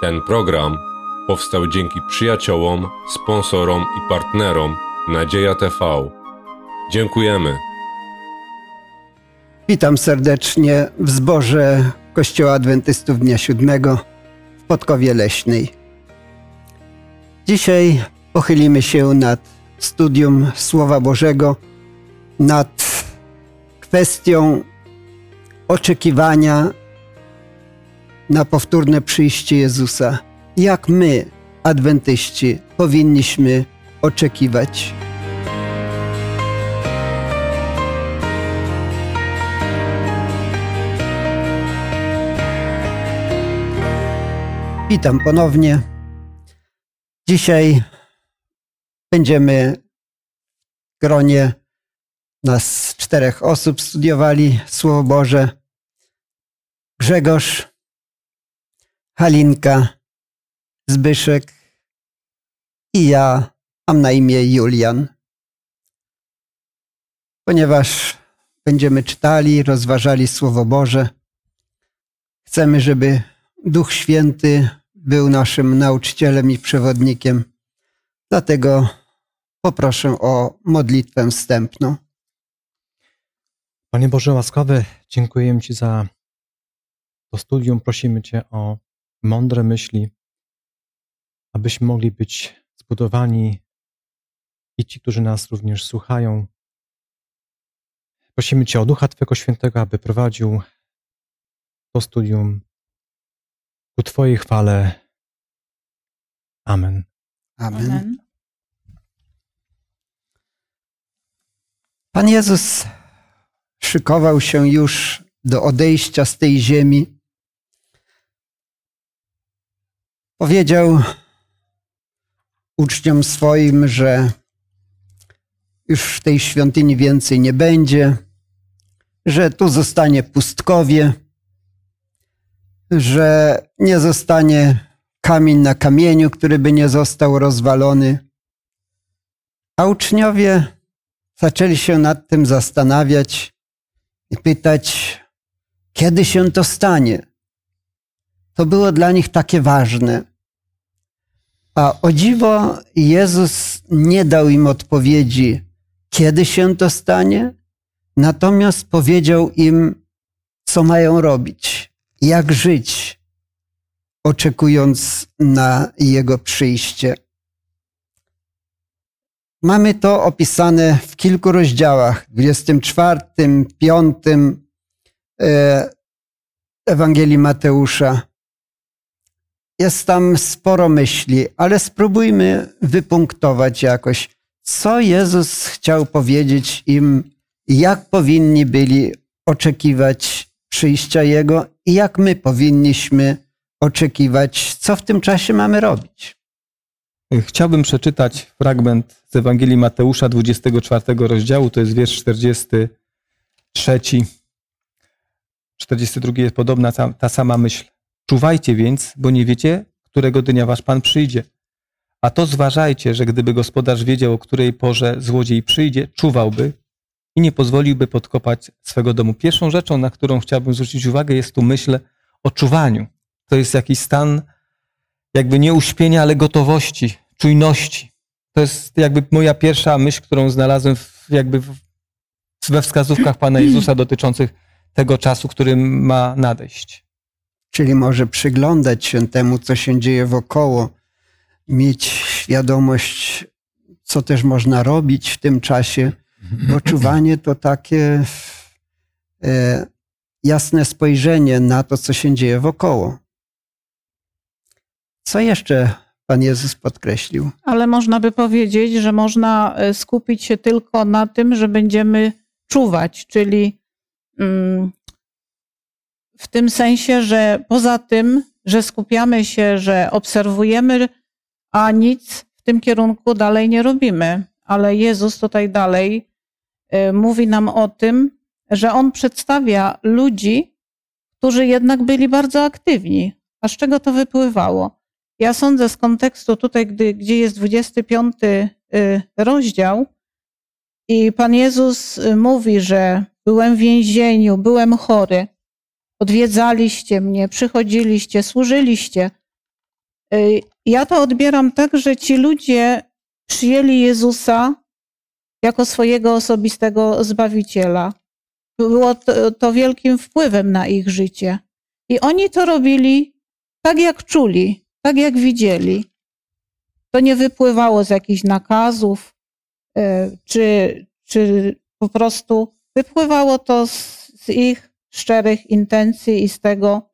Ten program powstał dzięki przyjaciołom, sponsorom i partnerom Nadzieja TV. Dziękujemy. Witam serdecznie w zborze Kościoła Adwentystów Dnia Siódmego w Podkowie Leśnej. Dzisiaj pochylimy się nad studium Słowa Bożego, nad kwestią oczekiwania na powtórne przyjście Jezusa. Jak my, adwentyści, powinniśmy oczekiwać? Witam ponownie. Dzisiaj będziemy w gronie nas czterech osób studiowali Słowo Boże. Grzegorz, Halinka, Zbyszek i ja mam na imię Julian. Ponieważ będziemy czytali, rozważali Słowo Boże, chcemy, żeby Duch Święty był naszym nauczycielem i przewodnikiem. Dlatego poproszę o modlitwę wstępną. Panie Boże łaskawy, dziękujemy Ci za to studium. Prosimy Cię o mądre myśli, abyśmy mogli być zbudowani i ci, którzy nas również słuchają. Prosimy Cię o Ducha Twego Świętego, aby prowadził to studium ku Twojej chwale. Amen. Amen. Amen. Pan Jezus szykował się już do odejścia z tej ziemi. Powiedział uczniom swoim, że już w tej świątyni więcej nie będzie, że tu zostanie pustkowie, że nie zostanie kamień na kamieniu, który by nie został rozwalony. A uczniowie zaczęli się nad tym zastanawiać i pytać, kiedy się to stanie. To było dla nich takie ważne. A o dziwo Jezus nie dał im odpowiedzi, kiedy się to stanie, natomiast powiedział im, co mają robić, jak żyć, oczekując na Jego przyjście. Mamy to opisane w kilku rozdziałach, 24, 5 e, Ewangelii Mateusza. Jest tam sporo myśli, ale spróbujmy wypunktować jakoś, co Jezus chciał powiedzieć im, jak powinni byli oczekiwać przyjścia Jego i jak my powinniśmy oczekiwać, co w tym czasie mamy robić. Chciałbym przeczytać fragment z Ewangelii Mateusza 24 rozdziału, to jest wiersz 43. 42 jest podobna ta, sama myśl. Czuwajcie więc, bo nie wiecie, którego dnia wasz Pan przyjdzie. A to zważajcie, że gdyby gospodarz wiedział, o której porze złodziej przyjdzie, czuwałby i nie pozwoliłby podkopać swego domu. Pierwszą rzeczą, na którą chciałbym zwrócić uwagę, jest tu myśl o czuwaniu. To jest jakiś stan jakby nie uśpienia, ale gotowości, czujności. To jest jakby moja pierwsza myśl, którą znalazłem w, jakby w, we wskazówkach Pana Jezusa dotyczących tego czasu, który ma nadejść. Czyli może przyglądać się temu, co się dzieje wokoło, mieć świadomość, co też można robić w tym czasie, bo czuwanie to takie e, jasne spojrzenie na to, co się dzieje wokoło. Co jeszcze Pan Jezus podkreślił? Ale można by powiedzieć, że można e, skupić się tylko na tym, że będziemy czuwać, czyli mm, w tym sensie, że poza tym, że skupiamy się, że obserwujemy, a nic w tym kierunku dalej nie robimy. Ale Jezus tutaj dalej e, mówi nam o tym, że On przedstawia ludzi, którzy jednak byli bardzo aktywni. A z czego to wypływało? Ja sądzę z kontekstu tutaj, gdy, gdzie jest 25 y, rozdział i Pan Jezus y, mówi, że byłem w więzieniu, byłem chory, odwiedzaliście mnie, przychodziliście, służyliście. Y, Ja to odbieram tak, że ci ludzie przyjęli Jezusa jako swojego osobistego zbawiciela. Było to, to wielkim wpływem na ich życie. I oni to robili tak, jak czuli, tak, jak widzieli. To nie wypływało z jakichś nakazów, y, czy, czy po prostu wypływało to z, z ich szczerych intencji i z tego,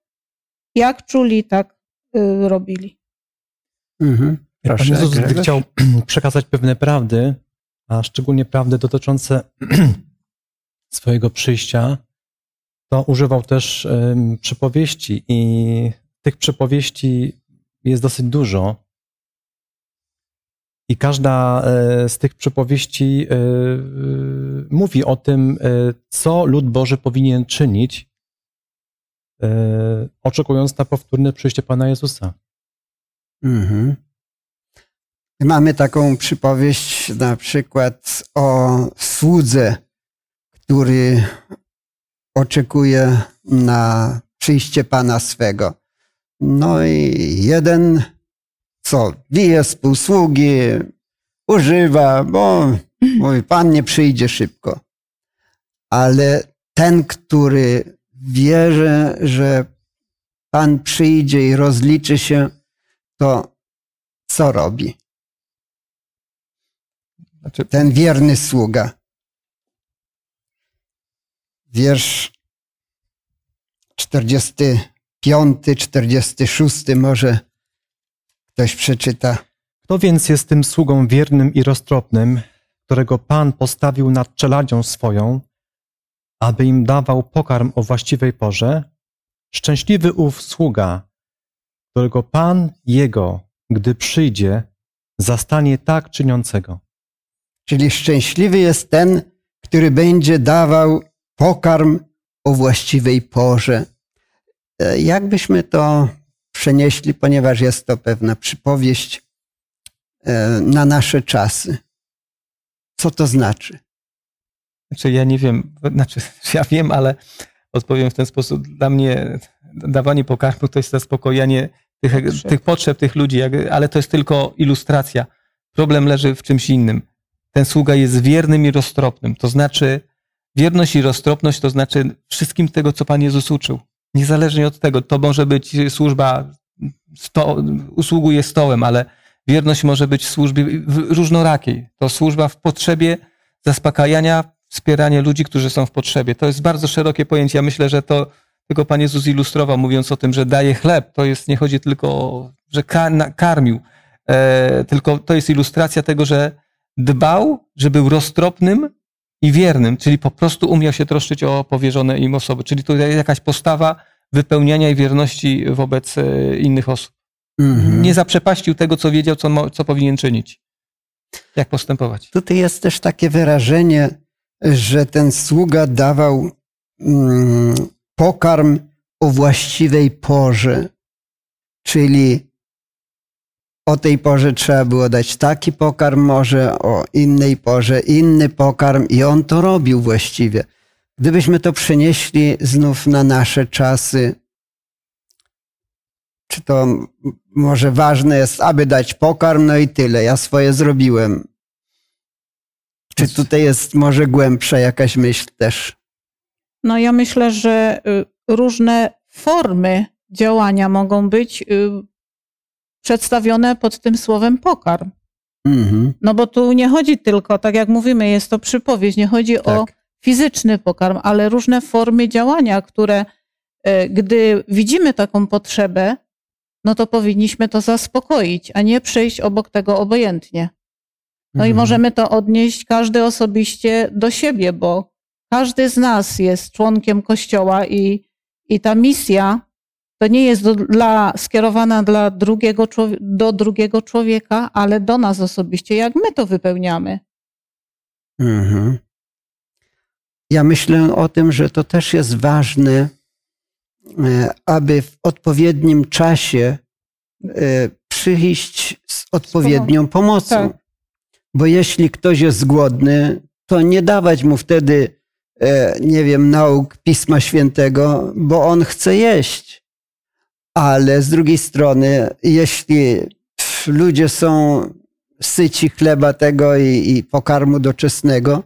jak czuli, tak y, robili. Mhm. Pan Proszę, Jezus, gdy chciał przekazać pewne prawdy, a szczególnie prawdy dotyczące swojego przyjścia, to używał też em, przypowieści i tych przypowieści jest dosyć dużo. I każda e, z tych przypowieści e, e, mówi o tym, co lud Boży powinien czynić, oczekując na powtórne przyjście Pana Jezusa. Mhm. Mamy taką przypowieść na przykład o słudze, który oczekuje na przyjście Pana swego. No i jeden, co, bije z półsługi, używa, bo mówi, Pan nie przyjdzie szybko. Ale ten, który wierzy, że Pan przyjdzie i rozliczy się, to co robi? Znaczy, Ten wierny sługa. Wiersz 45, 46 może ktoś przeczyta. Kto więc jest tym sługą wiernym i roztropnym, którego Pan postawił nad czeladzią swoją, aby im dawał pokarm o właściwej porze? Szczęśliwy ów sługa, którego Pan jego, gdy przyjdzie, zastanie tak czyniącego. Czyli szczęśliwy jest ten, który będzie dawał pokarm o właściwej porze. E, Jakbyśmy to przenieśli, ponieważ jest to pewna przypowieść e, na nasze czasy. Co to znaczy? Znaczy ja nie wiem, znaczy ja wiem, ale odpowiem w ten sposób. Dla mnie dawanie pokarmu to jest zaspokojenie tych, Potrzeb. tych potrzeb tych ludzi, ale to jest tylko ilustracja. Problem leży w czymś innym. Ten sługa jest wiernym i roztropnym. To znaczy, wierność i roztropność to znaczy wszystkim tego, co Pan Jezus uczył. Niezależnie od tego, to może być służba, sto, usługuje stołem, ale wierność może być w służbie różnorakiej. To służba w potrzebie zaspokajania, wspieranie ludzi, którzy są w potrzebie. To jest bardzo szerokie pojęcie. Ja myślę, że to tylko Pan Jezus ilustrował, mówiąc o tym, że daje chleb. To jest, nie chodzi tylko o, że karmił, e, tylko to jest ilustracja tego, że dbał, że był roztropnym i wiernym, czyli po prostu umiał się troszczyć o powierzone im osoby. Czyli to jest jakaś postawa wypełniania i wierności wobec e, innych osób. Mhm. Nie zaprzepaścił tego, co wiedział, co, co powinien czynić. Jak postępować? Tutaj jest też takie wyrażenie, że ten sługa dawał mm, pokarm o właściwej porze, czyli o tej porze trzeba było dać taki pokarm, może o innej porze inny pokarm i on to robił właściwie. Gdybyśmy to przenieśli znów na nasze czasy, czy to może ważne jest, aby dać pokarm, no i tyle, ja swoje zrobiłem. Czy tutaj jest może głębsza jakaś myśl też? No ja myślę, że y, różne formy działania mogą być y, przedstawione pod tym słowem pokarm. Mhm. No bo tu nie chodzi tylko, tak jak mówimy, jest to przypowieść, nie chodzi o Tak. fizyczny pokarm, ale różne formy działania, które y, gdy widzimy taką potrzebę, no to powinniśmy to zaspokoić, a nie przejść obok tego obojętnie. No i Mhm. możemy to odnieść każdy osobiście do siebie, bo każdy z nas jest członkiem Kościoła i, i ta misja to nie jest do, dla, skierowana dla drugiego, do drugiego człowieka, ale do nas osobiście, jak my to wypełniamy. Mhm. Ja myślę o tym, że to też jest ważne, e, aby w odpowiednim czasie e, przyjść z odpowiednią pomocą. Tak. Bo jeśli ktoś jest głodny, to nie dawać mu wtedy, e, nie wiem, nauk Pisma Świętego, bo on chce jeść. Ale z drugiej strony, jeśli ludzie są syci chleba tego i, i pokarmu doczesnego,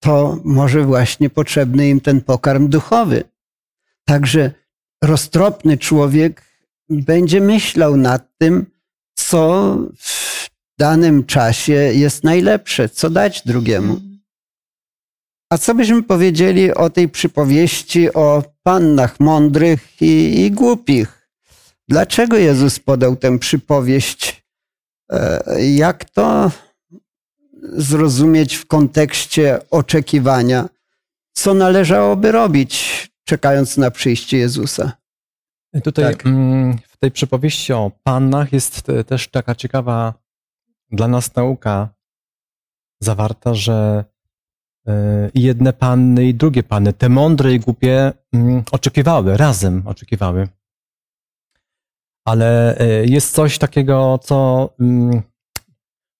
to może właśnie potrzebny im ten pokarm duchowy. Także roztropny człowiek będzie myślał nad tym, co w danym czasie jest najlepsze, co dać drugiemu. A co byśmy powiedzieli o tej przypowieści o pannach mądrych i, i głupich? Dlaczego Jezus podał tę przypowieść? E, jak to zrozumieć w kontekście oczekiwania? Co należałoby robić, czekając na przyjście Jezusa? Tutaj Tak. mm, w tej przypowieści o pannach jest e, też taka ciekawa dla nas nauka zawarta, że e, jedne panny, i drugie panny, te mądre i głupie, mm, oczekiwały, razem oczekiwały. Ale e, jest coś takiego, co mm,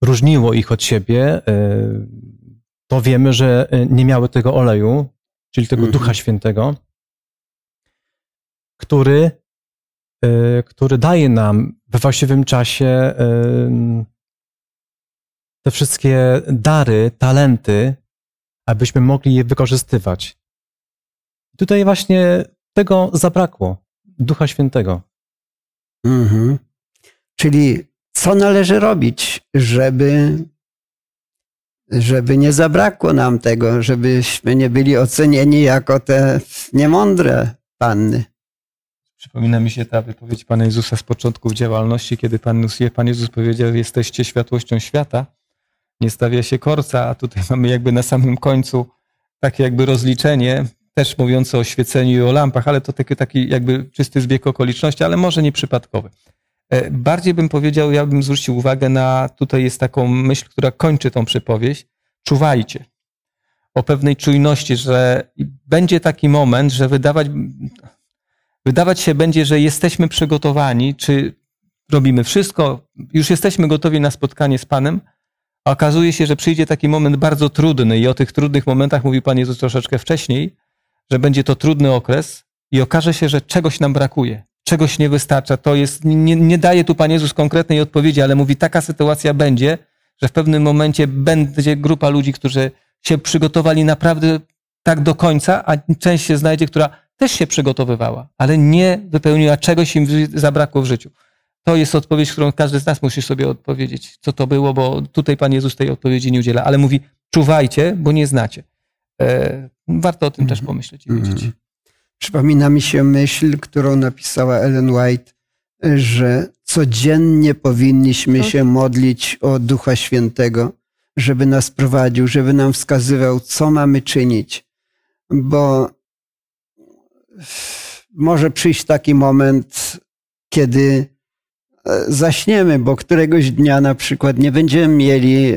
różniło ich od siebie. E, To wiemy, że e, nie miały tego oleju, czyli tego Mhm. Ducha Świętego, który, który daje nam we właściwym czasie te wszystkie dary, talenty, abyśmy mogli je wykorzystywać. Tutaj właśnie tego zabrakło, Ducha Świętego. Mhm. Czyli co należy robić, żeby, żeby nie zabrakło nam tego, żebyśmy nie byli ocenieni jako te niemądre panny? Przypomina mi się ta wypowiedź Pana Jezusa z początków działalności, kiedy Pan, Pan Jezus powiedział, jesteście światłością świata, nie stawia się korca, a tutaj mamy jakby na samym końcu takie jakby rozliczenie, też mówiące o świeceniu i o lampach, ale to taki, taki jakby czysty zbieg okoliczności, ale może nieprzypadkowy. E, Bardziej bym powiedział, ja bym zwrócił uwagę na, tutaj jest taką myśl, która kończy tą przypowieść, czuwajcie. O pewnej czujności, że będzie taki moment, że wydawać, wydawać się będzie, że jesteśmy przygotowani, czy robimy wszystko, już jesteśmy gotowi na spotkanie z Panem, a okazuje się, że przyjdzie taki moment bardzo trudny i o tych trudnych momentach mówił Pan Jezus troszeczkę wcześniej, że będzie to trudny okres i okaże się, że czegoś nam brakuje, czegoś nie wystarcza. To jest, nie, nie daje tu Pan Jezus konkretnej odpowiedzi, ale mówi, taka sytuacja będzie, że w pewnym momencie będzie grupa ludzi, którzy się przygotowali naprawdę tak do końca, a część się znajdzie, która też się przygotowywała, ale nie wypełniła czegoś im zabrakło w życiu. To jest odpowiedź, którą każdy z nas musi sobie odpowiedzieć, co to było, bo tutaj Pan Jezus tej odpowiedzi nie udziela, ale mówi, czuwajcie, bo nie znacie. E, warto o tym też pomyśleć i wiedzieć. Mhm. Przypomina mi się myśl, którą napisała Ellen White, że codziennie powinniśmy się modlić o Ducha Świętego, żeby nas prowadził, żeby nam wskazywał, co mamy czynić. Bo może przyjść taki moment, kiedy e, zaśniemy, bo któregoś dnia na przykład nie będziemy mieli,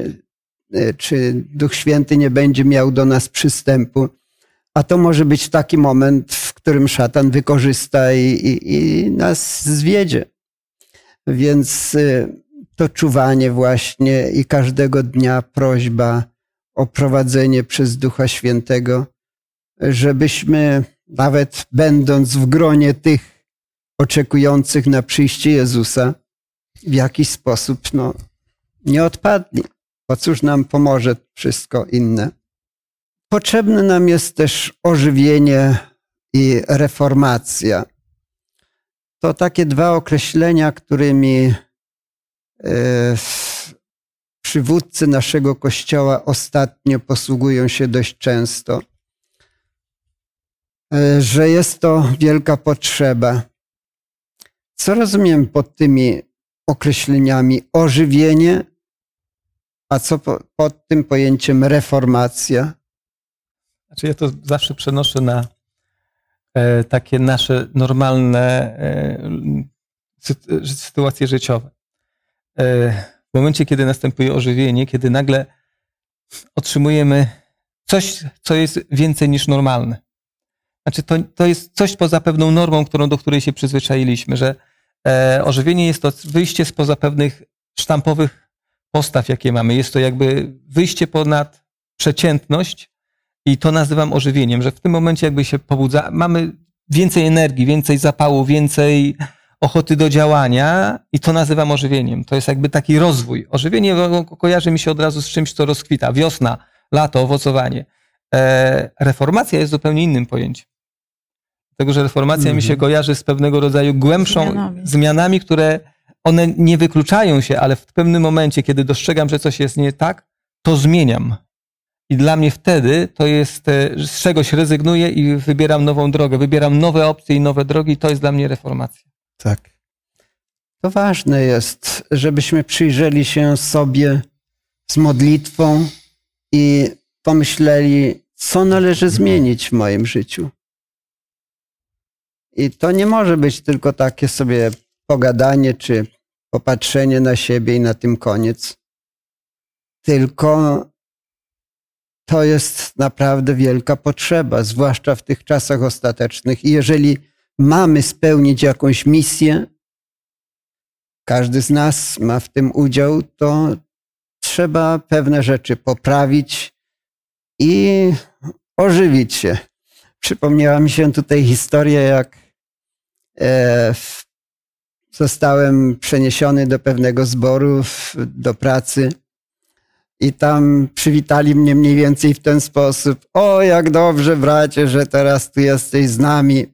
czy Duch Święty nie będzie miał do nas przystępu. A to może być taki moment, w którym szatan wykorzysta i, i, i nas zwiedzie. Więc y, to czuwanie właśnie i każdego dnia prośba o prowadzenie przez Ducha Świętego, żebyśmy nawet będąc w gronie tych oczekujących na przyjście Jezusa, w jakiś sposób no, nie odpadli. Bo cóż nam pomoże wszystko inne? Potrzebne nam jest też ożywienie i reformacja. To takie dwa określenia, którymi e, przywódcy naszego kościoła ostatnio posługują się dość często. E, Że jest to wielka potrzeba. Co rozumiem pod tymi określeniami ożywienie, a co po, pod tym pojęciem reformacja? Znaczy ja to zawsze przenoszę na e, takie nasze normalne e, sy- sytuacje życiowe. E, w momencie, kiedy następuje ożywienie, kiedy nagle otrzymujemy coś, co jest więcej niż normalne. Znaczy to, to jest coś poza pewną normą, którą, do której się przyzwyczailiśmy, że e, ożywienie jest to wyjście spoza pewnych sztampowych postaw, jakie mamy. Jest to jakby wyjście ponad przeciętność i to nazywam ożywieniem, że w tym momencie jakby się pobudza, mamy więcej energii, więcej zapału, więcej ochoty do działania i to nazywam ożywieniem. To jest jakby taki rozwój. Ożywienie kojarzy mi się od razu z czymś, co rozkwita. Wiosna, lato, owocowanie. E, reformacja jest zupełnie innym pojęciem. Dlatego, że reformacja mm -hmm. mi się mhm. kojarzy z pewnego rodzaju głębszą zmianami. zmianami, które one nie wykluczają się, ale w pewnym momencie, kiedy dostrzegam, że coś jest nie tak, to zmieniam. I dla mnie wtedy to jest, e, z czegoś rezygnuję i wybieram nową drogę, wybieram nowe opcje i nowe drogi, to jest dla mnie reformacja. Tak. To ważne jest, żebyśmy przyjrzeli się sobie z modlitwą i pomyśleli, co należy zmienić w moim życiu. I to nie może być tylko takie sobie pogadanie czy popatrzenie na siebie i na tym koniec. Tylko to jest naprawdę wielka potrzeba, zwłaszcza w tych czasach ostatecznych. I jeżeli mamy spełnić jakąś misję, każdy z nas ma w tym udział, to trzeba pewne rzeczy poprawić i ożywić się. Przypomniała mi się tutaj historia, jak e, zostałem przeniesiony do pewnego zboru, do pracy i tam przywitali mnie mniej więcej w ten sposób. O, jak dobrze, bracie, że teraz tu jesteś z nami.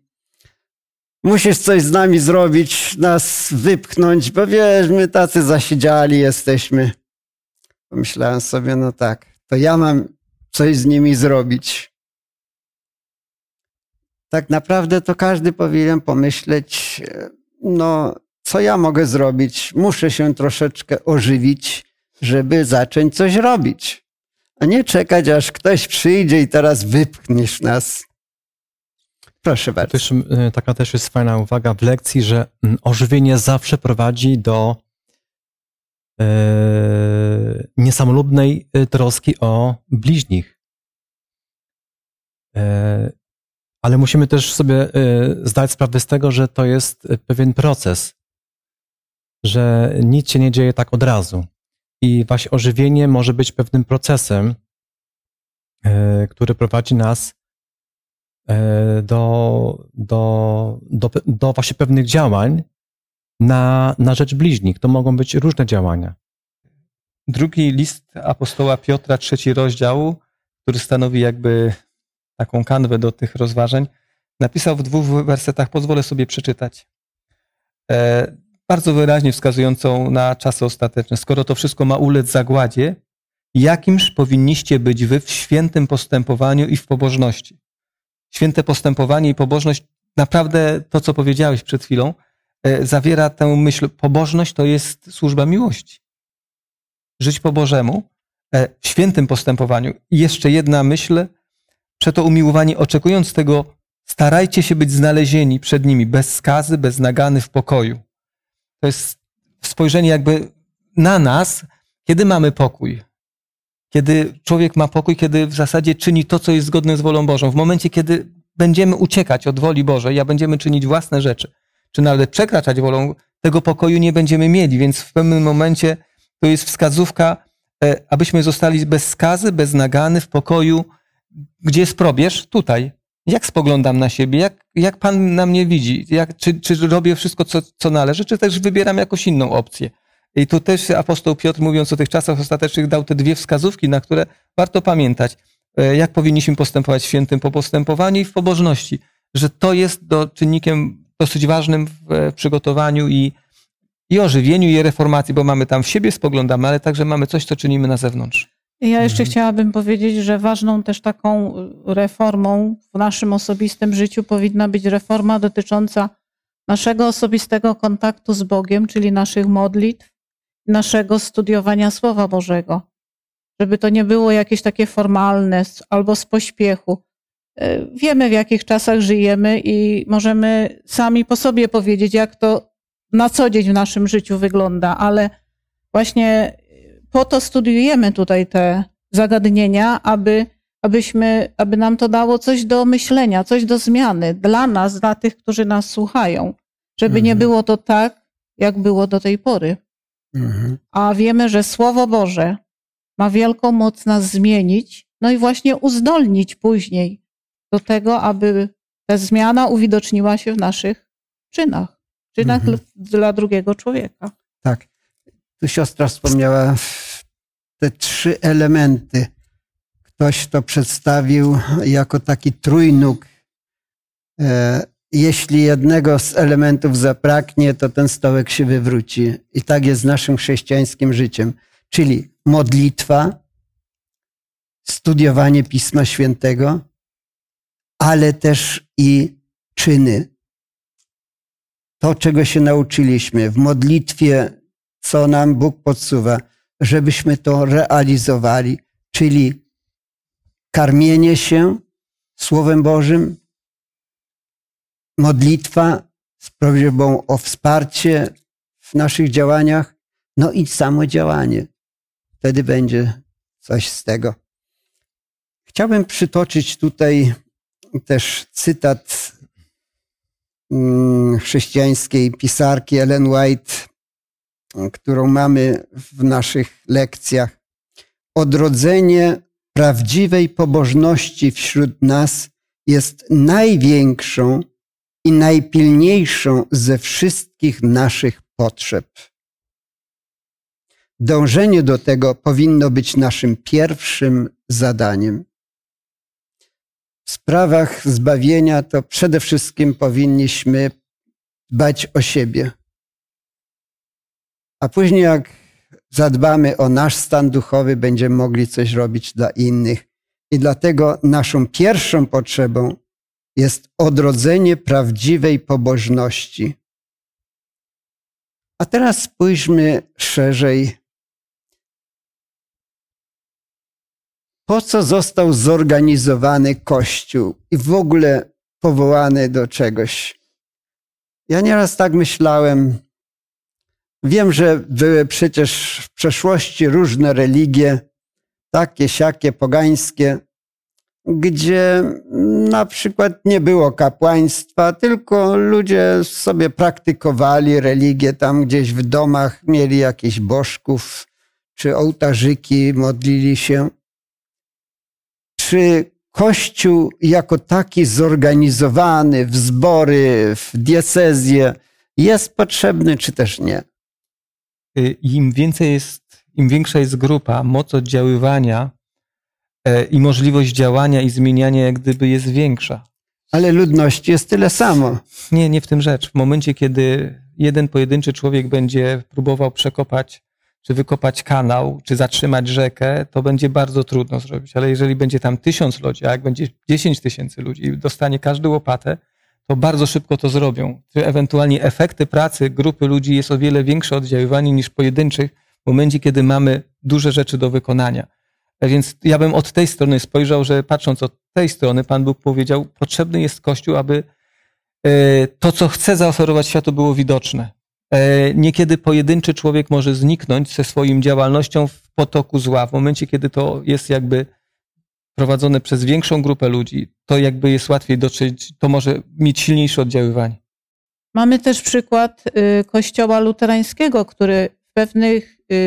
Musisz coś z nami zrobić, nas wypchnąć, bo wiesz, my tacy zasiedziali jesteśmy. Pomyślałem sobie, no tak, to ja mam coś z nimi zrobić. Tak naprawdę to każdy powinien pomyśleć, no, co ja mogę zrobić? Muszę się troszeczkę ożywić żeby zacząć coś robić, a nie czekać, aż ktoś przyjdzie i teraz wypchniesz nas. Proszę bardzo. Też, y, taka też jest fajna uwaga w lekcji, że ożywienie zawsze prowadzi do e, niesamolubnej y, troski o bliźnich. E, ale musimy też sobie zdać sprawę z tego, że to jest pewien proces, że nic się nie dzieje tak od razu. I właśnie ożywienie może być pewnym procesem, e, który prowadzi nas e, do, do, do, do właśnie pewnych działań na, na rzecz bliźnich. To mogą być różne działania. Drugi list apostoła Piotra, trzeci rozdział, który stanowi jakby taką kanwę do tych rozważań, napisał w dwóch wersetach, pozwolę sobie przeczytać. E, bardzo wyraźnie wskazującą na czasy ostateczne. Skoro to wszystko ma ulec zagładzie, jakimż powinniście być wy w świętym postępowaniu i w pobożności? Święte postępowanie i pobożność, naprawdę to, co powiedziałeś przed chwilą, e, zawiera tę myśl. Pobożność to jest służba miłości. Żyć po Bożemu, e, w świętym postępowaniu. I jeszcze jedna myśl, przeto umiłowani, oczekując tego, starajcie się być znalezieni przed nimi bez skazy, bez nagany w pokoju. To jest spojrzenie jakby na nas, kiedy mamy pokój. Kiedy człowiek ma pokój, kiedy w zasadzie czyni to, co jest zgodne z wolą Bożą. W momencie, kiedy będziemy uciekać od woli Bożej, a będziemy czynić własne rzeczy, czy nawet przekraczać wolą, tego pokoju nie będziemy mieli. Więc w pewnym momencie to jest wskazówka, e, abyśmy zostali bez skazy, bez nagany, w pokoju. Gdzie jest probierz? Tutaj jak spoglądam na siebie, jak, jak Pan na mnie widzi, jak, czy, czy robię wszystko, co, co należy, czy też wybieram jakąś inną opcję. I tu też apostoł Piotr, mówiąc o tych czasach ostatecznych, dał te dwie wskazówki, na które warto pamiętać, e, jak powinniśmy postępować w świętym po postępowaniu i w pobożności, że to jest do, czynnikiem dosyć ważnym w przygotowaniu i, i ożywieniu, i reformacji, bo mamy tam w siebie spoglądamy, ale także mamy coś, co czynimy na zewnątrz. Ja jeszcze mhm. chciałabym powiedzieć, że ważną też taką reformą w naszym osobistym życiu powinna być reforma dotycząca naszego osobistego kontaktu z Bogiem, czyli naszych modlitw, naszego studiowania Słowa Bożego. Żeby to nie było jakieś takie formalne albo z pośpiechu. E, wiemy, w jakich czasach żyjemy i możemy sami po sobie powiedzieć, jak to na co dzień w naszym życiu wygląda, ale właśnie po to studiujemy tutaj te zagadnienia, aby, abyśmy, aby nam to dało coś do myślenia, coś do zmiany dla nas, dla tych, którzy nas słuchają. Żeby mhm. nie było to tak, jak było do tej pory. Mhm. A wiemy, że Słowo Boże ma wielką moc nas zmienić, no i właśnie uzdolnić później do tego, aby ta zmiana uwidoczniła się w naszych czynach. czyli Mhm. dla drugiego człowieka. Tak. Tu siostra wspomniała te trzy elementy. Ktoś to przedstawił jako taki trójnóg. E, Jeśli jednego z elementów zabraknie, to ten stołek się wywróci. I tak jest z naszym chrześcijańskim życiem. Czyli modlitwa, studiowanie Pisma Świętego, ale też i czyny. To, czego się nauczyliśmy w modlitwie, co nam Bóg podsuwa, żebyśmy to realizowali, czyli karmienie się Słowem Bożym, modlitwa z prośbą o wsparcie w naszych działaniach, no i samo działanie. Wtedy będzie coś z tego. Chciałbym przytoczyć tutaj też cytat mm, chrześcijańskiej pisarki Ellen White, którą mamy w naszych lekcjach. Odrodzenie prawdziwej pobożności wśród nas jest największą i najpilniejszą ze wszystkich naszych potrzeb. Dążenie do tego powinno być naszym pierwszym zadaniem. W sprawach zbawienia to przede wszystkim powinniśmy dbać o siebie. A później, jak zadbamy o nasz stan duchowy, będziemy mogli coś robić dla innych. I dlatego naszą pierwszą potrzebą jest odrodzenie prawdziwej pobożności. A teraz spójrzmy szerzej. Po co został zorganizowany Kościół i w ogóle powołany do czegoś? Ja nieraz tak myślałem. Wiem, że były przecież w przeszłości różne religie, takie, siakie, pogańskie, gdzie na przykład nie było kapłaństwa, tylko ludzie sobie praktykowali religię tam gdzieś w domach, mieli jakichś bożków czy ołtarzyki, modlili się. Czy Kościół jako taki zorganizowany w zbory, w diecezję jest potrzebny, czy też nie? Y, Im więcej jest, im większa jest grupa, moc oddziaływania e, i możliwość działania i zmieniania jak gdyby jest większa. Ale ludności jest tyle samo. Nie, nie w tym rzecz. W momencie, kiedy jeden pojedynczy człowiek będzie próbował przekopać, czy wykopać kanał, czy zatrzymać rzekę, to będzie bardzo trudno zrobić. Ale jeżeli będzie tam tysiąc ludzi, a jak będzie dziesięć tysięcy ludzi i dostanie każdy łopatę, to bardzo szybko to zrobią. Czy ewentualnie efekty pracy grupy ludzi jest o wiele większe oddziaływanie niż pojedynczych w momencie, kiedy mamy duże rzeczy do wykonania. A Więc ja bym od tej strony spojrzał, że patrząc od tej strony, Pan Bóg powiedział, potrzebny jest Kościół, aby e, to, co chce zaoferować światu, było widoczne. E, Niekiedy pojedynczy człowiek może zniknąć ze swoją działalnością w potoku zła. W momencie, kiedy to jest jakby prowadzone przez większą grupę ludzi, to jakby jest łatwiej dotrzeć, to może mieć silniejsze oddziaływanie. Mamy też przykład y, kościoła luterańskiego, który w pewnym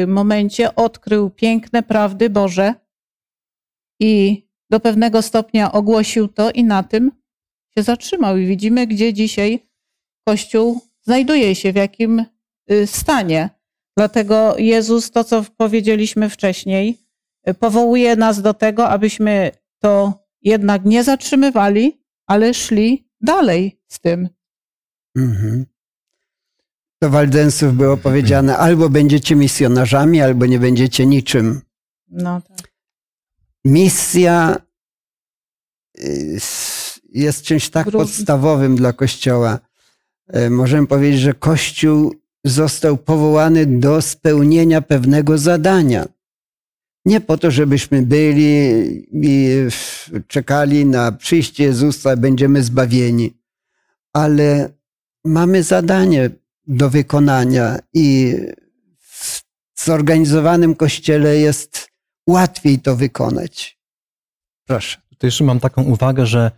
momencie odkrył piękne prawdy Boże i do pewnego stopnia ogłosił to i na tym się zatrzymał. I widzimy, gdzie dzisiaj Kościół znajduje się, w jakim y, stanie. Dlatego Jezus, to co powiedzieliśmy wcześniej, y, powołuje nas do tego, abyśmy to jednak nie zatrzymywali, ale szli dalej z tym. Mhm. Do Waldensów było powiedziane, albo będziecie misjonarzami, albo nie będziecie niczym. No tak. Misja y, jest czymś tak Drugi. podstawowym dla Kościoła. Y, Możemy powiedzieć, że Kościół został powołany do spełnienia pewnego zadania. Nie po to, żebyśmy byli i czekali na przyjście Jezusa, będziemy zbawieni, ale mamy zadanie do wykonania i w zorganizowanym kościele jest łatwiej to wykonać. Proszę. To jeszcze mam taką uwagę, że,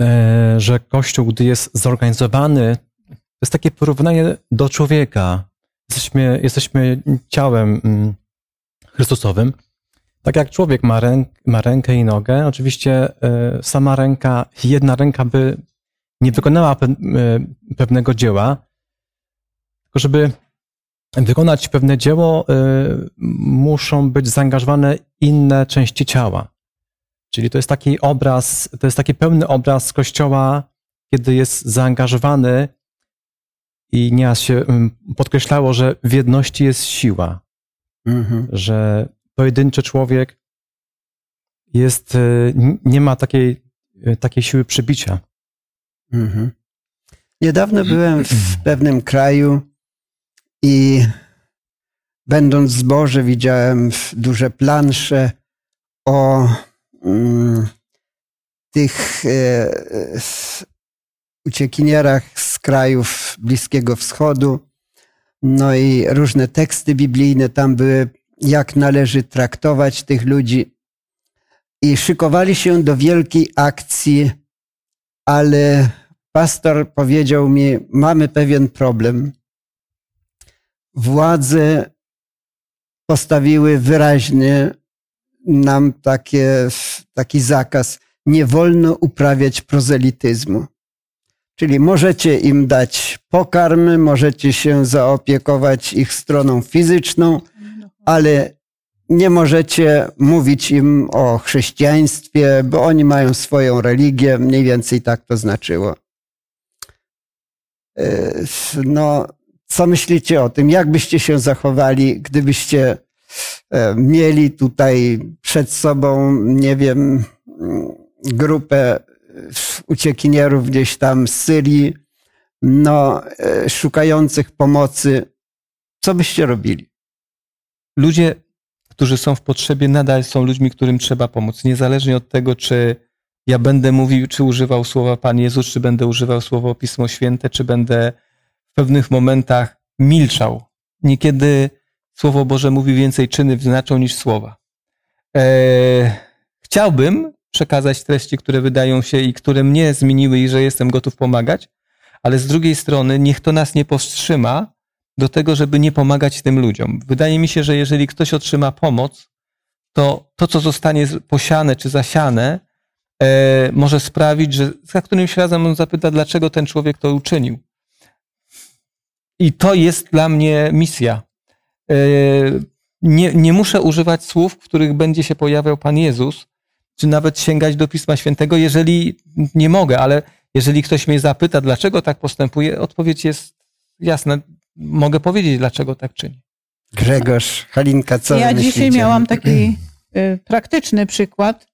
e, że Kościół, gdy jest zorganizowany, to jest takie porównanie do człowieka. Jesteśmy, jesteśmy ciałem mm, Chrystusowym. Tak jak człowiek ma, ręk, ma rękę i nogę, oczywiście e, sama ręka, jedna ręka by nie wykonała e, pewnego dzieła, tylko żeby wykonać pewne dzieło, e, muszą być zaangażowane inne części ciała. Czyli to jest taki obraz, to jest taki pełny obraz Kościoła, kiedy jest zaangażowany i nieraz się podkreślało, że w jedności jest siła, Mhm. że pojedynczy człowiek jest, e, nie ma takiej, e, takiej siły przybicia. Mhm. Niedawno byłem w pewnym kraju i będąc w zborze widziałem duże plansze o mm, tych e, s- uciekinierach z krajów Bliskiego Wschodu. No i różne teksty biblijne tam były, jak należy traktować tych ludzi. I szykowali się do wielkiej akcji ale pastor powiedział mi: Mamy pewien problem. Władze postawiły wyraźnie nam takie, taki zakaz: nie wolno uprawiać prozelityzmu. Czyli możecie im dać pokarmy, możecie się zaopiekować ich stroną fizyczną, ale nie możecie mówić im o chrześcijaństwie, bo oni mają swoją religię, mniej więcej tak to znaczyło. E, No, co myślicie o tym? Jak byście się zachowali, gdybyście e, mieli tutaj przed sobą, nie wiem, grupę uciekinierów gdzieś tam z Syrii, no, e, szukających pomocy? Co byście robili? Ludzie, którzy są w potrzebie, nadal są ludźmi, którym trzeba pomóc. Niezależnie od tego, czy ja będę mówił, czy używał słowa Pan Jezus, czy będę używał słowa Pismo Święte, czy będę w pewnych momentach milczał. Niekiedy Słowo Boże mówi więcej czyny znaczą niż słowa. Eee, chciałbym przekazać treści, które wydają się i które mnie zmieniły i że jestem gotów pomagać, ale z drugiej strony niech to nas nie powstrzyma do tego, żeby nie pomagać tym ludziom. Wydaje mi się, że jeżeli ktoś otrzyma pomoc, to to, co zostanie posiane czy zasiane, e, może sprawić, że za którymś razem on zapyta, dlaczego ten człowiek to uczynił. I to jest dla mnie misja. E, nie, nie muszę używać słów, w których będzie się pojawiał Pan Jezus, czy nawet sięgać do Pisma Świętego, jeżeli nie mogę, ale jeżeli ktoś mnie zapyta, dlaczego tak postępuje, odpowiedź jest jasna. Mogę powiedzieć, dlaczego tak czyni. Grzegorz, Halinka, co ja myślicie? dzisiaj miałam taki y, praktyczny przykład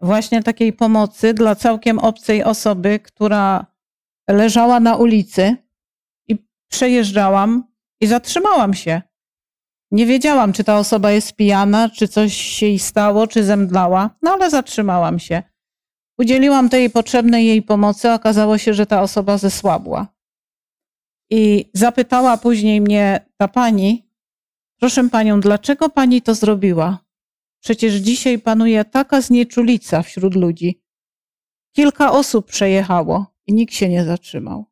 właśnie takiej pomocy dla całkiem obcej osoby, która leżała na ulicy i przejeżdżałam i zatrzymałam się. Nie wiedziałam, czy ta osoba jest pijana, czy coś się jej stało, czy zemdlała, no ale zatrzymałam się. Udzieliłam tej potrzebnej jej pomocy, okazało się, że ta osoba zesłabła. I zapytała później mnie ta pani, proszę panią, dlaczego pani to zrobiła? Przecież dzisiaj panuje taka znieczulica wśród ludzi. Kilka osób przejechało i nikt się nie zatrzymał.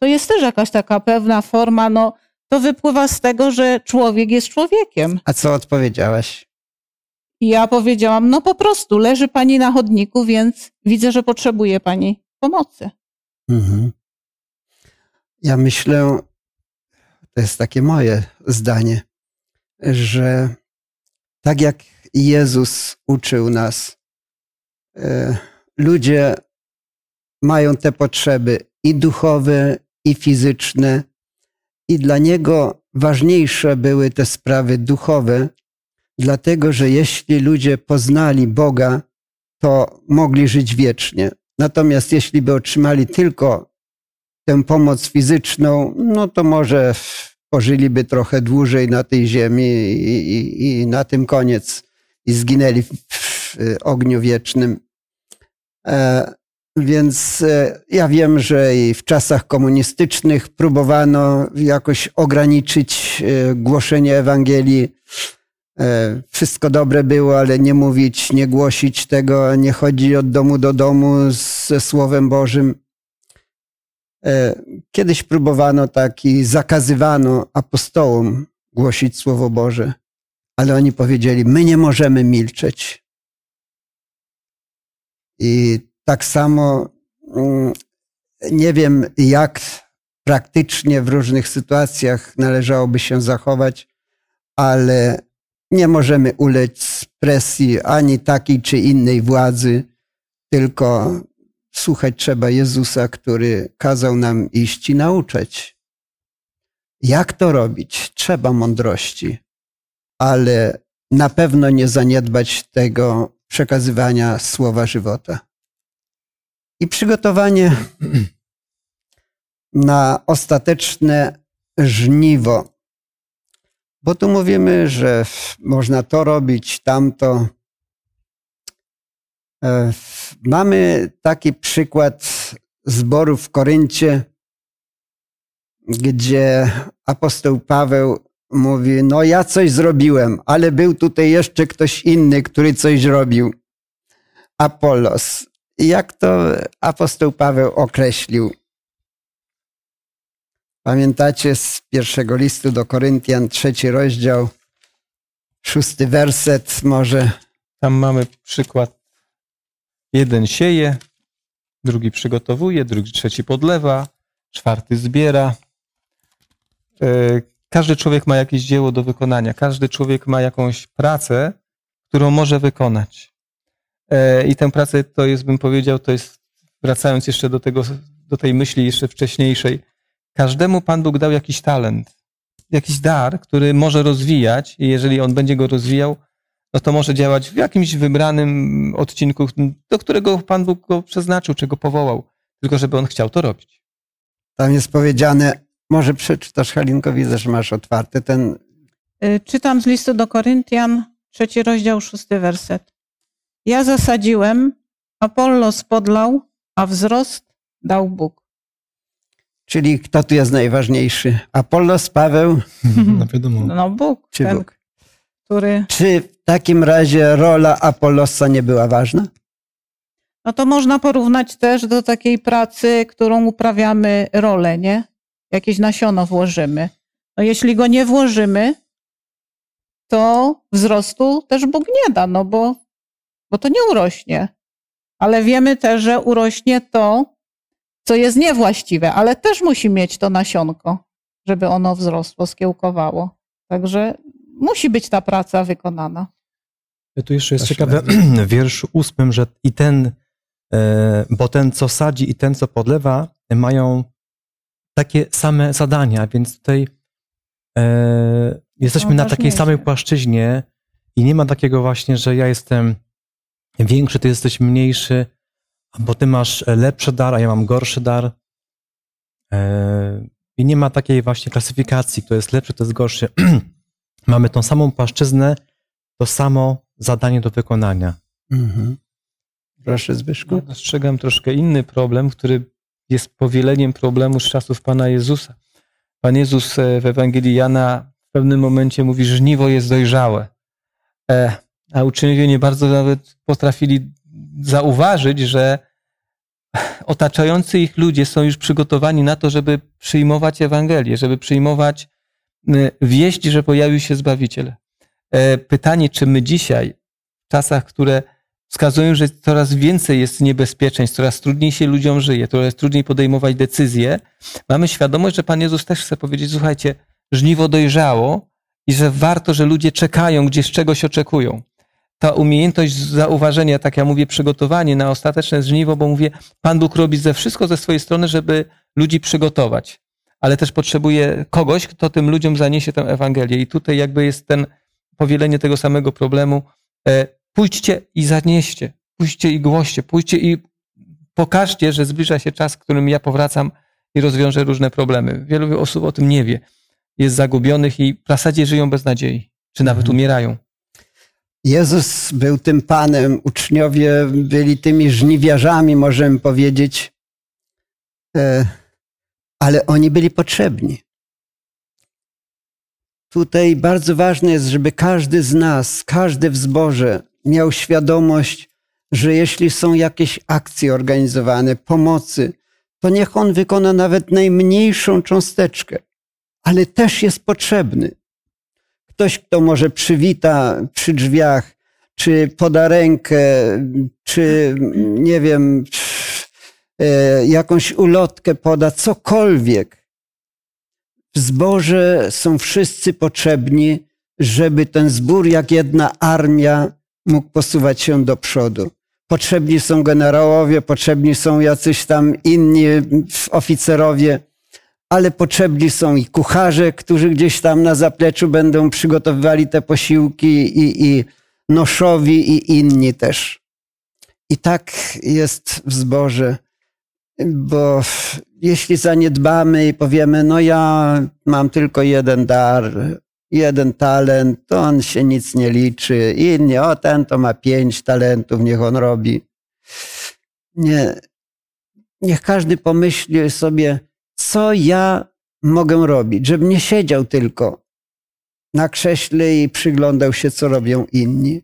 To jest też jakaś taka pewna forma, no to wypływa z tego, że człowiek jest człowiekiem. A co odpowiedziałaś? Ja powiedziałam, no po prostu leży pani na chodniku, więc widzę, że potrzebuje pani pomocy. Mhm. Ja myślę, to jest takie moje zdanie, że tak jak Jezus uczył nas, e, ludzie mają te potrzeby i duchowe, i fizyczne, i dla Niego ważniejsze były te sprawy duchowe, dlatego że jeśli ludzie poznali Boga, to mogli żyć wiecznie. Natomiast jeśli by otrzymali tylko tę pomoc fizyczną, no to może pożyliby trochę dłużej na tej ziemi i, i, i na tym koniec i zginęli w, w ogniu wiecznym. E, więc e, ja wiem, że i w czasach komunistycznych próbowano jakoś ograniczyć e, głoszenie Ewangelii. E, Wszystko dobre było, ale nie mówić, nie głosić tego, nie chodzić od domu do domu ze Słowem Bożym. Kiedyś próbowano tak i zakazywano apostołom głosić Słowo Boże, ale oni powiedzieli: My nie możemy milczeć. I tak samo mm, nie wiem, jak praktycznie w różnych sytuacjach należałoby się zachować, ale nie możemy ulec presji ani takiej czy innej władzy, tylko słuchać trzeba Jezusa, który kazał nam iść i nauczać. Jak to robić? Trzeba mądrości, ale na pewno nie zaniedbać tego przekazywania słowa żywota. I przygotowanie na ostateczne żniwo. Bo tu mówimy, że można to robić, tamto. E, mamy taki przykład zboru w Koryncie, gdzie apostoł Paweł mówi: No, ja coś zrobiłem, ale był tutaj jeszcze ktoś inny, który coś robił. Apollos. Jak to apostoł Paweł określił? Pamiętacie z pierwszego listu do Koryntian, trzeci rozdział, szósty werset może. Tam mamy przykład. Jeden sieje, drugi przygotowuje, drugi, trzeci podlewa, czwarty zbiera. E, każdy człowiek ma jakieś dzieło do wykonania, każdy człowiek ma jakąś pracę, którą może wykonać. E, I tę pracę to jest, bym powiedział, to jest, wracając jeszcze do, tego, do tej myśli jeszcze wcześniejszej, każdemu Pan Bóg dał jakiś talent, jakiś dar, który może rozwijać i jeżeli on będzie go rozwijał, no to może działać w jakimś wybranym odcinku, do którego Pan Bóg go przeznaczył, czy go powołał, tylko żeby on chciał to robić. Tam jest powiedziane, może przeczytasz Halinko, widzę, że masz otwarty ten... Y, czytam z listu do Koryntian, trzeci rozdział, szósty werset. Ja zasadziłem, Apollo spodlał, a wzrost dał Bóg. Czyli kto tu jest najważniejszy? Apollos, Paweł? No wiadomo. No Bóg, Czy ten, Bóg? który... Czy w takim razie rola Apollosa nie była ważna? No to można porównać też do takiej pracy, którą uprawiamy rolę, nie? Jakieś nasiono włożymy. No jeśli go nie włożymy, to wzrostu też Bóg nie da, no bo, bo to nie urośnie. Ale wiemy też, że urośnie to, co jest niewłaściwe, ale też musi mieć to nasionko, żeby ono wzrosło, skiełkowało. Także musi być ta praca wykonana. Tu jeszcze jest Proszę ciekawe w wierszu ósmym, że i ten, e, bo ten, co sadzi i ten, co podlewa, mają takie same zadania, więc tutaj e, jesteśmy No, na takiej samej płaszczyźnie i nie ma takiego właśnie, że ja jestem większy, ty jesteś mniejszy, bo ty masz lepszy dar, a ja mam gorszy dar. E, I nie ma takiej właśnie klasyfikacji, kto jest lepszy, kto jest gorszy. Mamy tą samą płaszczyznę, to samo zadanie do wykonania. Mhm. Proszę Zbyszku. Ja dostrzegam troszkę inny problem, który jest powieleniem problemu z czasów Pana Jezusa. Pan Jezus e, w Ewangelii Jana w pewnym momencie mówi, że żniwo jest dojrzałe. A uczniowie nie bardzo nawet potrafili zauważyć, że otaczający ich ludzie są już przygotowani na to, żeby przyjmować Ewangelię, żeby przyjmować wieść, że pojawił się Zbawiciel. E, Pytanie, czy my dzisiaj, w czasach, które wskazują, że coraz więcej jest niebezpieczeństw, coraz trudniej się ludziom żyje, coraz trudniej podejmować decyzje, mamy świadomość, że Pan Jezus też chce powiedzieć, słuchajcie, żniwo dojrzało i że warto, że ludzie czekają, gdzieś czegoś oczekują. Ta umiejętność zauważenia, tak ja mówię, przygotowanie na ostateczne żniwo, bo mówię, Pan Bóg robi ze wszystko ze swojej strony, żeby ludzi przygotować, ale też potrzebuje kogoś, kto tym ludziom zaniesie tę Ewangelię. I tutaj jakby jest ten powielenie tego samego problemu. E, Pójdźcie i zanieście, pójdźcie i głoście, pójdźcie i pokażcie, że zbliża się czas, w którym ja powracam i rozwiążę różne problemy. Wielu osób o tym nie wie. Jest zagubionych i w zasadzie żyją bez nadziei, czy nawet Mhm. umierają. Jezus był tym Panem, uczniowie byli tymi żniwiarzami, możemy powiedzieć, E, ale oni byli potrzebni. Tutaj bardzo ważne jest, żeby każdy z nas, każdy w zborze miał świadomość, że jeśli są jakieś akcje organizowane, pomocy, to niech on wykona nawet najmniejszą cząsteczkę, ale też jest potrzebny. Ktoś, kto może przywita przy drzwiach, czy poda rękę, czy nie wiem, e, jakąś ulotkę poda, cokolwiek. W zborze są wszyscy potrzebni, żeby ten zbór, jak jedna armia, mógł posuwać się do przodu. Potrzebni są generałowie, potrzebni są jacyś tam inni oficerowie, ale potrzebni są i kucharze, którzy gdzieś tam na zapleczu będą przygotowywali te posiłki, i, i noszowi, i inni też. I tak jest w zborze, bo jeśli zaniedbamy i powiemy, no ja mam tylko jeden dar, jeden talent, to on się nic nie liczy. Inni, o ten to ma pięć talentów, niech on robi. Nie. Niech każdy pomyśli sobie, co ja mogę robić, żebym nie siedział tylko na krześle i przyglądał się, co robią inni.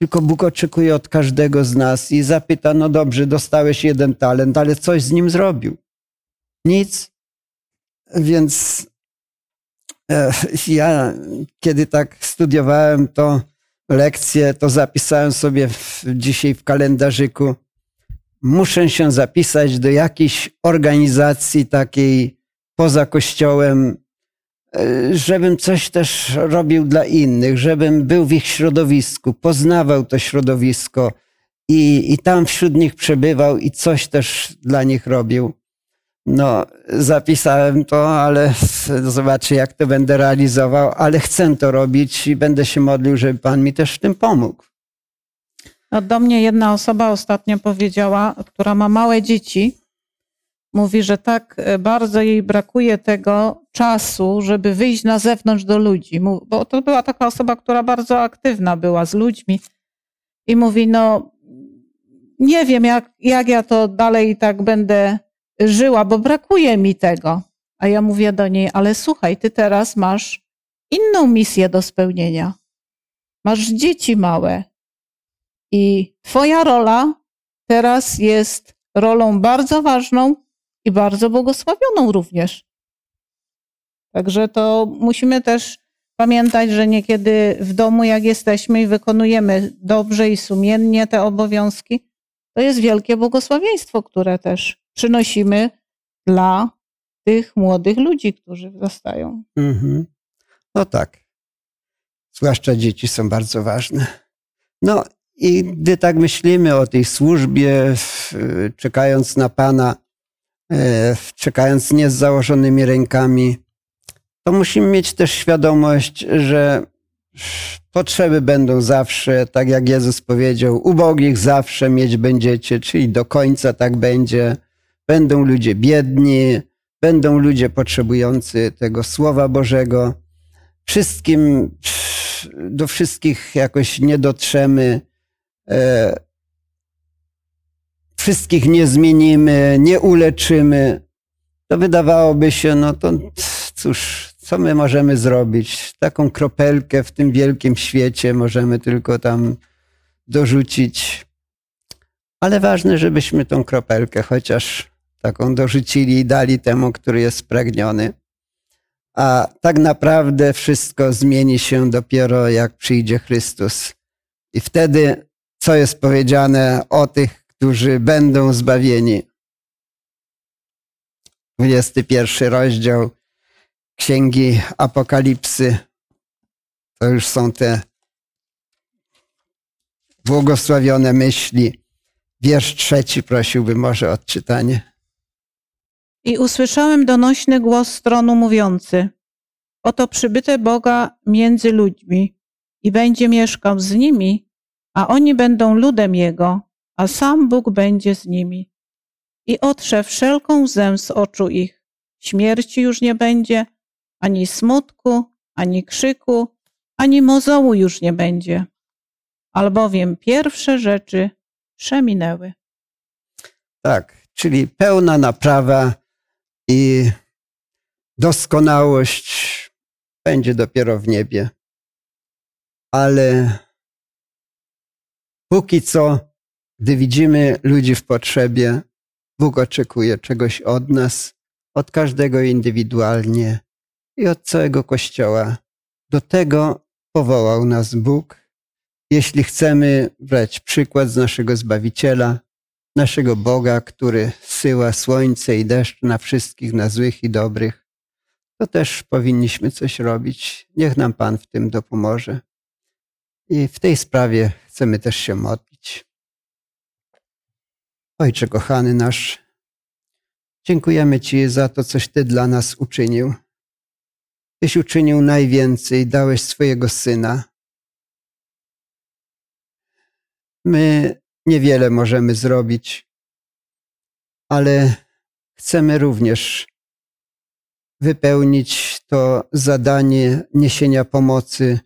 Tylko Bóg oczekuje od każdego z nas i zapyta, no dobrze, dostałeś jeden talent, ale coś z nim zrobił. Nic. Więc e, ja, kiedy tak studiowałem to lekcje, to zapisałem sobie dzisiaj w kalendarzyku muszę się zapisać do jakiejś organizacji takiej poza kościołem, e, żebym coś też robił dla innych, żebym był w ich środowisku, poznawał to środowisko i, i tam wśród nich przebywał i coś też dla nich robił. No, zapisałem to, ale zobaczę, jak to będę realizował, ale chcę to robić i będę się modlił, żeby Pan mi też w tym pomógł. No, do mnie jedna osoba ostatnio powiedziała, która ma małe dzieci, mówi, że tak e, bardzo jej brakuje tego czasu, żeby wyjść na zewnątrz do ludzi. Bo to była taka osoba, która bardzo aktywna była z ludźmi. I mówi, no nie wiem, jak, jak ja to dalej tak będę żyła, bo brakuje mi tego. A ja mówię do niej, ale słuchaj, ty teraz masz inną misję do spełnienia. Masz dzieci małe, i Twoja rola teraz jest rolą bardzo ważną i bardzo błogosławioną również. Także to musimy też pamiętać, że niekiedy w domu, jak jesteśmy i wykonujemy dobrze i sumiennie te obowiązki, to jest wielkie błogosławieństwo, które też przynosimy dla tych młodych ludzi, którzy zostają. Mhm. No tak. Zwłaszcza dzieci są bardzo ważne. No i gdy tak myślimy o tej służbie, czekając na Pana, e, czekając nie z założonymi rękami, to musimy mieć też świadomość, że potrzeby będą zawsze, tak jak Jezus powiedział, ubogich zawsze mieć będziecie, czyli do końca tak będzie. Będą ludzie biedni, będą ludzie potrzebujący tego Słowa Bożego. Wszystkim, do wszystkich jakoś nie dotrzemy wszystkich nie zmienimy, nie uleczymy, to wydawałoby się, no to cóż, co my możemy zrobić? Taką kropelkę w tym wielkim świecie możemy tylko tam dorzucić. Ale ważne, żebyśmy tą kropelkę chociaż taką dorzucili i dali temu, który jest spragniony. A tak naprawdę wszystko zmieni się dopiero jak przyjdzie Chrystus. I wtedy co jest powiedziane o tych, którzy będą zbawieni. 21 rozdział Księgi Apokalipsy. To już są te błogosławione myśli. Wiersz trzeci prosiłbym może odczytanie. I usłyszałem donośny głos stronu mówiący: Oto przybyte Boga między ludźmi i będzie mieszkał z nimi a oni będą ludem Jego, a sam Bóg będzie z nimi. I otrze wszelką łzę z oczu ich. Śmierci już nie będzie, ani smutku, ani krzyku, ani mozołu już nie będzie, albowiem pierwsze rzeczy przeminęły. Tak, czyli pełna naprawa i doskonałość będzie dopiero w niebie. Ale Póki co, gdy widzimy ludzi w potrzebie, Bóg oczekuje czegoś od nas, od każdego indywidualnie i od całego Kościoła. Do tego powołał nas Bóg. Jeśli chcemy brać przykład z naszego Zbawiciela, naszego Boga, który syła słońce i deszcz na wszystkich, na złych i dobrych, to też powinniśmy coś robić. Niech nam Pan w tym dopomoże. I w tej sprawie chcemy też się modlić. Ojcze kochany nasz, dziękujemy Ci za to, coś Ty dla nas uczynił. Tyś uczynił najwięcej, dałeś swojego Syna. My niewiele możemy zrobić, ale chcemy również wypełnić to zadanie niesienia pomocy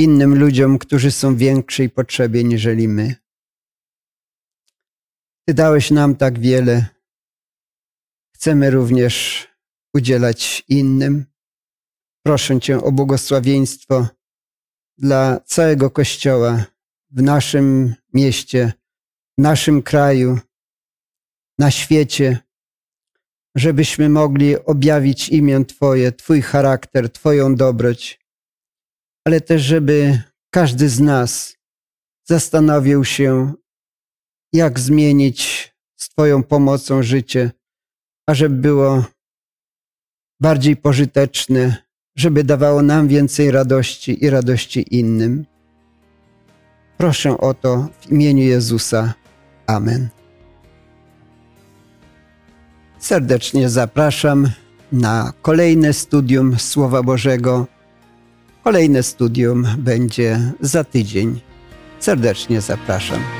innym ludziom, którzy są w większej potrzebie niżeli my. Ty dałeś nam tak wiele. Chcemy również udzielać innym. Proszę Cię o błogosławieństwo dla całego Kościoła w naszym mieście, w naszym kraju, na świecie, żebyśmy mogli objawić imię Twoje, Twój charakter, Twoją dobroć, ale też, żeby każdy z nas zastanowił się, jak zmienić z Twoją pomocą życie, ażeby było bardziej pożyteczne, żeby dawało nam więcej radości i radości innym. Proszę o to w imieniu Jezusa. Amen. Serdecznie zapraszam na kolejne studium Słowa Bożego. Kolejne studium będzie za tydzień. Serdecznie zapraszam.